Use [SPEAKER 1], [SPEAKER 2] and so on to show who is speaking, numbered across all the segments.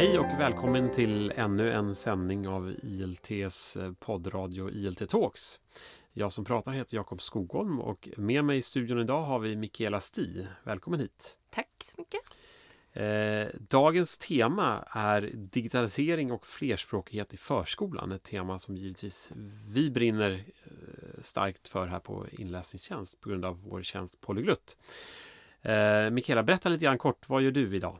[SPEAKER 1] Hej och välkommen till ännu en sändning av ILTs eh, poddradio ILT Talks. Jag som pratar heter Jakob Skogholm och med mig i studion idag har vi Mikaela Sti. Välkommen hit!
[SPEAKER 2] Tack så mycket!
[SPEAKER 1] Eh, dagens tema är digitalisering och flerspråkighet i förskolan. Ett tema som givetvis vi brinner eh, starkt för här på inläsningstjänst på grund av vår tjänst Polyglutt. Mikaela, berätta lite grann kort, vad gör du idag?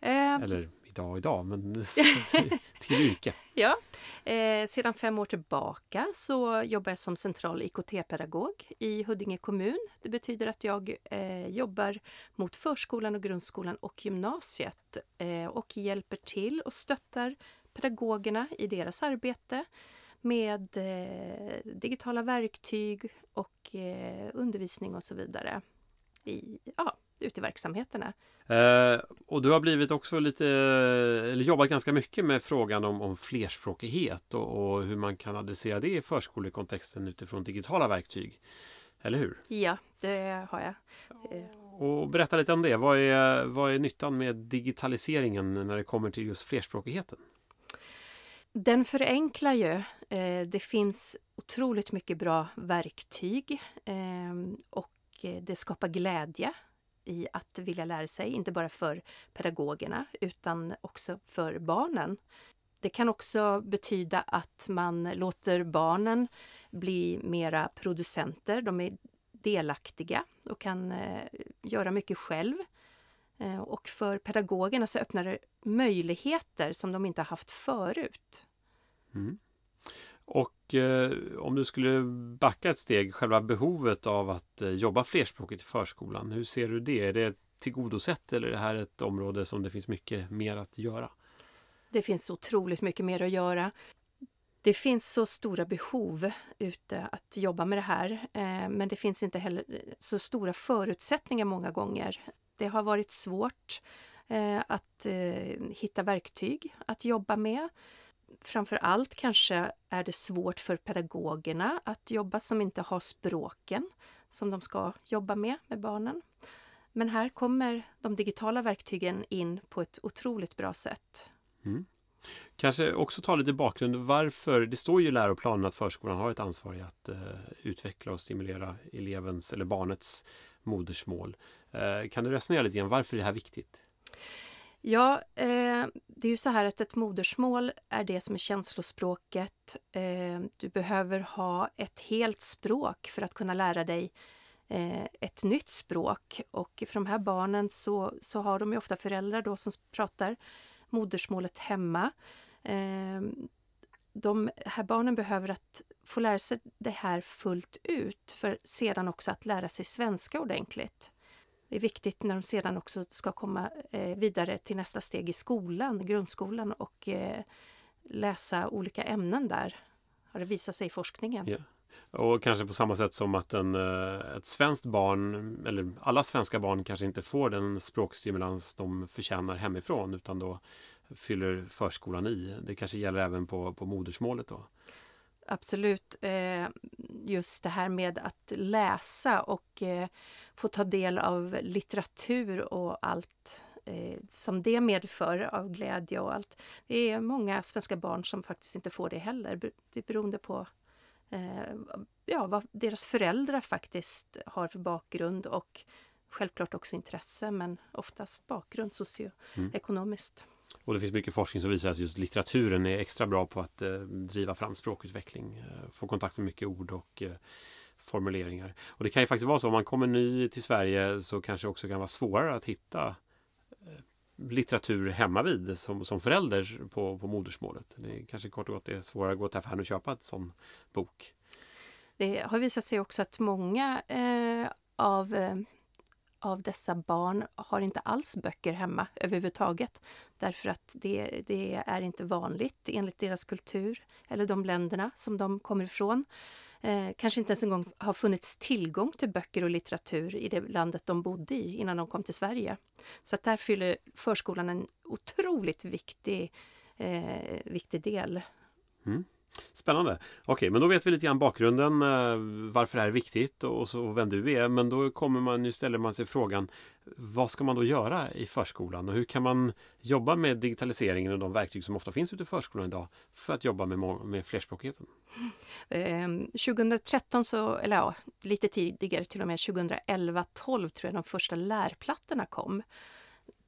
[SPEAKER 2] Eh,
[SPEAKER 1] Eller idag idag, men till yrke.
[SPEAKER 2] Ja, eh, sedan fem år tillbaka så jobbar jag som central IKT-pedagog i Huddinge kommun. Det betyder att jag eh, jobbar mot förskolan och grundskolan och gymnasiet eh, och hjälper till och stöttar pedagogerna i deras arbete med eh, digitala verktyg och eh, undervisning och så vidare i, ja, verksamheterna.
[SPEAKER 1] Eh, och du har blivit också lite, eller jobbat ganska mycket med frågan om, om flerspråkighet och, och, hur man kan adressera det i förskolekontexten utifrån digitala verktyg. Eller hur?
[SPEAKER 2] Ja, det har jag.
[SPEAKER 1] Eh. Och berätta lite om det. Vad är, vad är nyttan med digitaliseringen när det kommer till just flerspråkigheten?
[SPEAKER 2] Den förenklar ju. Eh, det finns otroligt mycket bra verktyg eh, och det skapar glädje i att vilja lära sig, inte bara för pedagogerna utan också för barnen. Det kan också betyda att man låter barnen bli mera producenter. De är delaktiga och kan eh, göra mycket själv. Eh, och för pedagogerna så öppnar det möjligheter som de inte haft förut.
[SPEAKER 1] Mm. Och eh, om du skulle backa ett steg, själva behovet av att eh, jobba flerspråkigt i förskolan. Hur ser du det? Är det tillgodosett eller är det här ett område som det finns mycket mer att göra?
[SPEAKER 2] Det finns otroligt mycket mer att göra. Det finns så stora behov ute att jobba med det här, eh, men det finns inte heller eh, så stora förutsättningar många gånger. Det har varit svårt eh, att eh, hitta verktyg att jobba med framför allt kanske är det svårt för pedagogerna att jobba som inte har språken som de ska jobba med, med barnen. Men här kommer de digitala verktygen in på ett otroligt bra sätt.
[SPEAKER 1] Mm. Kanske också ta lite bakgrund varför, det står ju i läroplanen att förskolan har ett ansvar i att eh, utveckla och stimulera elevens eller barnets modersmål. Eh, kan du resonera lite grann varför är det här viktigt?
[SPEAKER 2] Ja, eh, det är ju så här att ett modersmål är det som är känslospråket. Eh, du behöver ha ett helt språk för att kunna lära dig eh, ett nytt språk. Och för de här barnen så, så har de ju ofta föräldrar då som pratar modersmålet hemma. Eh, de här barnen behöver att få lära sig det här fullt ut för sedan också att lära sig svenska ordentligt det är viktigt när de sedan också ska komma eh, vidare till nästa steg i skolan, grundskolan och eh, läsa olika ämnen där. Har det visat sig i forskningen.
[SPEAKER 1] Yeah. Och kanske på samma sätt som att en, eh, ett svenskt barn, eller alla svenska barn kanske inte får den språkstimulans de förtjänar hemifrån utan då fyller förskolan i. Det kanske gäller även på, på modersmålet då?
[SPEAKER 2] Absolut. Eh, just det här med att läsa och eh, få ta del av litteratur och allt eh, som det medför av glädje och allt. Det är många svenska barn som faktiskt inte får det heller. Det är beroende på ja, vad deras föräldrar faktiskt har för bakgrund och självklart också intresse men oftast bakgrund socioekonomiskt. Mm.
[SPEAKER 1] Och det finns mycket forskning som visar att just litteraturen är extra bra på att eh, driva fram språkutveckling, eh, få kontakt med mycket ord och eh, formuleringar. Och det kan ju faktiskt vara så om man kommer ny till Sverige så kanske det också kan vara svårare att hitta eh, litteratur hemma vid som, som förälder på, på modersmålet. Det är kanske kort och gott är svårare att gå till affären och köpa en sån bok.
[SPEAKER 2] Det har visat sig också att många eh, av eh, av dessa barn har inte alls böcker hemma överhuvudtaget. Därför att det, det, är inte vanligt enligt deras kultur eller de länderna som de kommer ifrån eh, kanske inte ens en gång har funnits tillgång till böcker och litteratur i det landet de bodde i innan de kom till Sverige. Så att där fyller förskolan en otroligt viktig, eh, viktig del.
[SPEAKER 1] Mm. Spännande. Okej, men då vet vi lite grann bakgrunden, eh, varför det här är viktigt och, så, och vem du är. Men då kommer man, nu ställer man sig frågan, vad ska man då göra i förskolan och hur kan man jobba med digitaliseringen och de verktyg som ofta finns ute i förskolan idag för att jobba med, med flerspråkigheten?
[SPEAKER 2] Ehm, 2013, så, eller ja, lite tidigare till och med 2011-12 tror jag de första lärplattorna kom.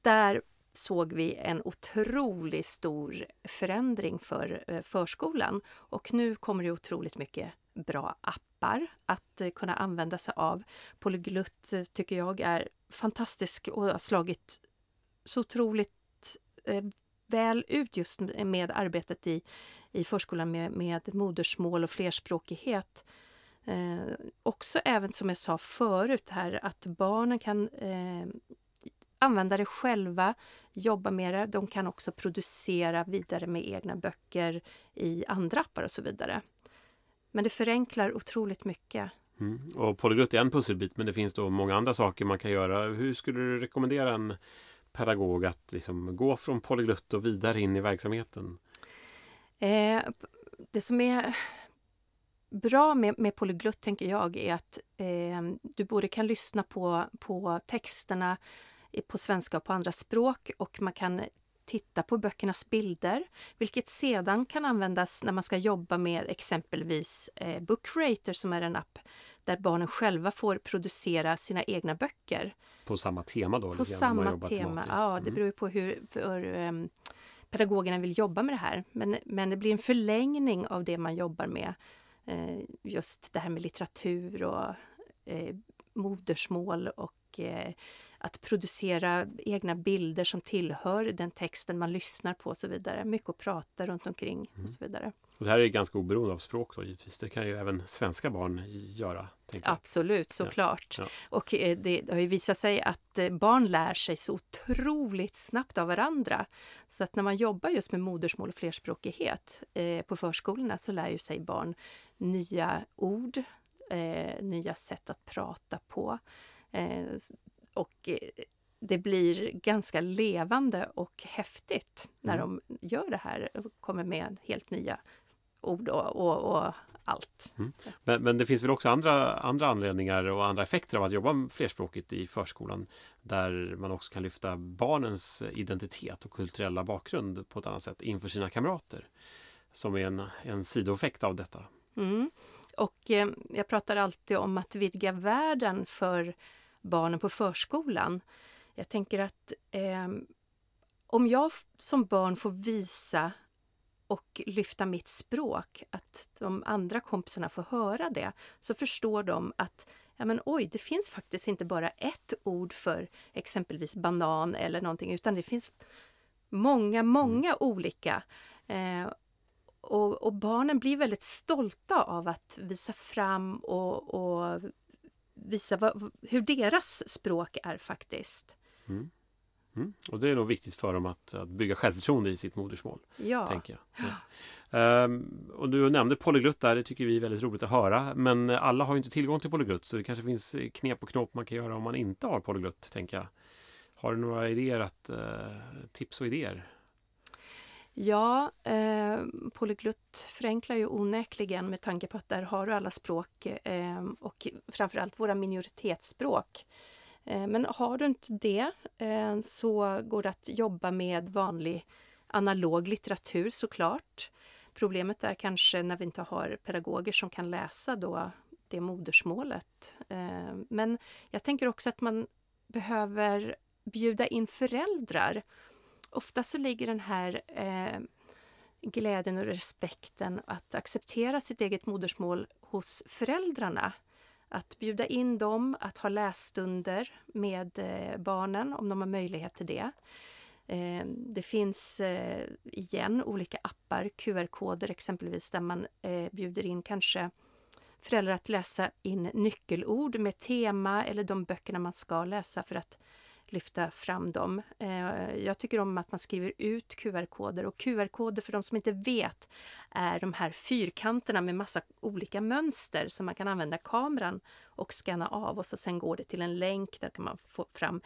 [SPEAKER 2] Där såg vi en otroligt stor förändring för eh, förskolan. Och nu kommer det otroligt mycket bra appar att eh, kunna använda sig av. Polyglutt eh, tycker jag är fantastisk och har slagit så otroligt väl ut just med arbetet i, i förskolan med, med modersmål och flerspråkighet. Eh, också även som jag sa förut här att barnen kan eh, använda det själva, jobba med det. De kan också producera vidare med egna böcker i andra appar och så vidare. Men det förenklar otroligt mycket.
[SPEAKER 1] Mm. Och Polyglott är en pusselbit men det finns då många andra saker man kan göra. Hur skulle du rekommendera en pedagog att liksom gå från Polyglott och vidare in i verksamheten?
[SPEAKER 2] Eh, det som är bra med, med Polyglott tänker jag är att eh, du både kan lyssna på, på texterna på svenska och på andra språk och man kan titta på böckernas bilder, vilket sedan kan användas när man ska jobba med exempelvis eh, Bookrater som är en app där barnen själva får producera sina egna böcker.
[SPEAKER 1] På samma tema då?
[SPEAKER 2] På samma tema, ja det mm. beror på hur, hur um, pedagogerna vill jobba med det här. Men, men det blir en förlängning av det man jobbar med. Eh, just det här med litteratur och eh, modersmål och eh, att producera egna bilder som tillhör den texten man lyssnar på och så vidare. Mycket att prata runt omkring mm. och så vidare.
[SPEAKER 1] Och det här är ganska oberoende av språk då givetvis. Det kan ju även svenska barn göra.
[SPEAKER 2] Absolut, såklart. Ja. Ja. Och eh, det, har ju visat sig att eh, barn lär sig så otroligt snabbt av varandra. Så att när man jobbar just med modersmål och flerspråkighet eh, på förskolorna så lär ju sig barn nya ord, nya sätt att prata på. Och eh, det blir ganska levande och häftigt när mm. de gör det här och kommer med helt nya ord och, och, och allt. Mm.
[SPEAKER 1] Men, men, det finns väl också andra, andra anledningar och andra effekter av att jobba flerspråkigt i förskolan där man också kan lyfta barnens identitet och kulturella bakgrund på ett annat sätt inför sina kamrater som är en, en sidoeffekt av detta.
[SPEAKER 2] Mm. Och eh, jag pratar alltid om att vidga världen för barnen på förskolan. Jag tänker att eh, om jag som barn får visa och lyfta mitt språk, att de andra kompisarna får höra det, så förstår de att ja men oj, det finns faktiskt inte bara ett ord för exempelvis banan eller någonting, utan det finns många, många mm. olika. Eh, och, och, barnen blir väldigt stolta av att visa fram och, och visa vad, hur deras språk är faktiskt.
[SPEAKER 1] Mm. Mm. Och det är nog viktigt för dem att, att bygga självförtroende i sitt modersmål.
[SPEAKER 2] Ja.
[SPEAKER 1] Tänker jag. Ja. Um, och du nämnde polyglutt där, det tycker vi är väldigt roligt att höra. Men alla har inte tillgång till polyglutt så det kanske finns knep och knåp man kan göra om man inte har polyglutt, tänker jag. Har du några idéer att, uh, tips och idéer?
[SPEAKER 2] Ja, eh, polyglutt förenklar ju onekligen med tanke på att där har du alla språk eh, och framförallt våra minoritetsspråk. Eh, men har du inte det eh, så går det att jobba med vanlig analog litteratur såklart. Problemet är kanske när vi inte har pedagoger som kan läsa då det modersmålet. Eh, men jag tänker också att man behöver bjuda in föräldrar ofta så ligger den här eh, glädjen och respekten att acceptera sitt eget modersmål hos föräldrarna. Att bjuda in dem att ha lässtunder med eh, barnen om de har möjlighet till det. Eh, det finns eh, igen olika appar, QR-koder exempelvis, där man eh, bjuder in kanske föräldrar att läsa in nyckelord med tema eller de böckerna man ska läsa för att lyfta fram dem. Eh, jag tycker om att man skriver ut QR-koder och QR-koder för de som inte vet är de här fyrkanterna med massa olika mönster som man kan använda kameran och scanna av och så sen går det till en länk där kan man få fram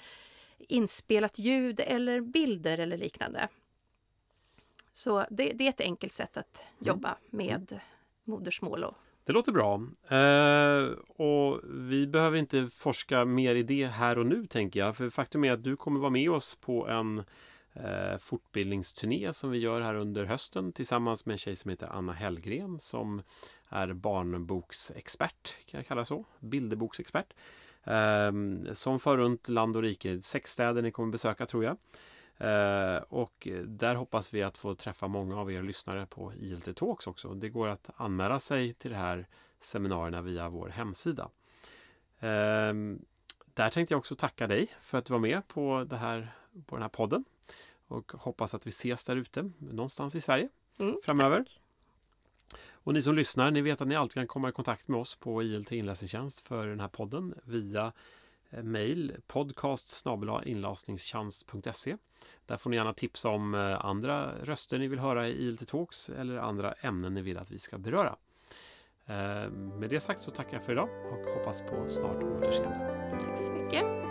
[SPEAKER 2] inspelat ljud eller bilder eller liknande. Så det, det är ett enkelt sätt att jobba med modersmål. Och...
[SPEAKER 1] Det låter bra. Eh, och vi behöver inte forska mer i det här och nu tänker jag. För faktum är att du kommer vara med oss på en eh, fortbildningsturné som vi gör här under hösten tillsammans med en tjej som heter Anna Hellgren som är barnboksexpert, kan jag kalla det så, bilderboksexpert. Eh, som för runt land och rike, sex städer ni kommer besöka tror jag. Eh, och där hoppas vi att få träffa många av er lyssnare på ILT Talks också. Det går att anmäla sig till de här seminarierna via vår hemsida. Eh, där tänkte jag också tacka dig för att du var med på, det här, på den här podden. Och hoppas att vi ses där ute någonstans i Sverige mm, framöver. Tack. Och ni som lyssnar, ni vet att ni alltid kan komma i kontakt med oss på ILT inläsningstjänst för den här podden via Eh, mejl podcast inlasningstjänst.se. Där får ni gärna tipsa om eh, andra röster ni vill höra i ILT Talks eller andra ämnen ni vill att vi ska beröra. Eh, med det sagt så tackar jag för idag och hoppas på snart återseende.
[SPEAKER 2] Tack så mycket.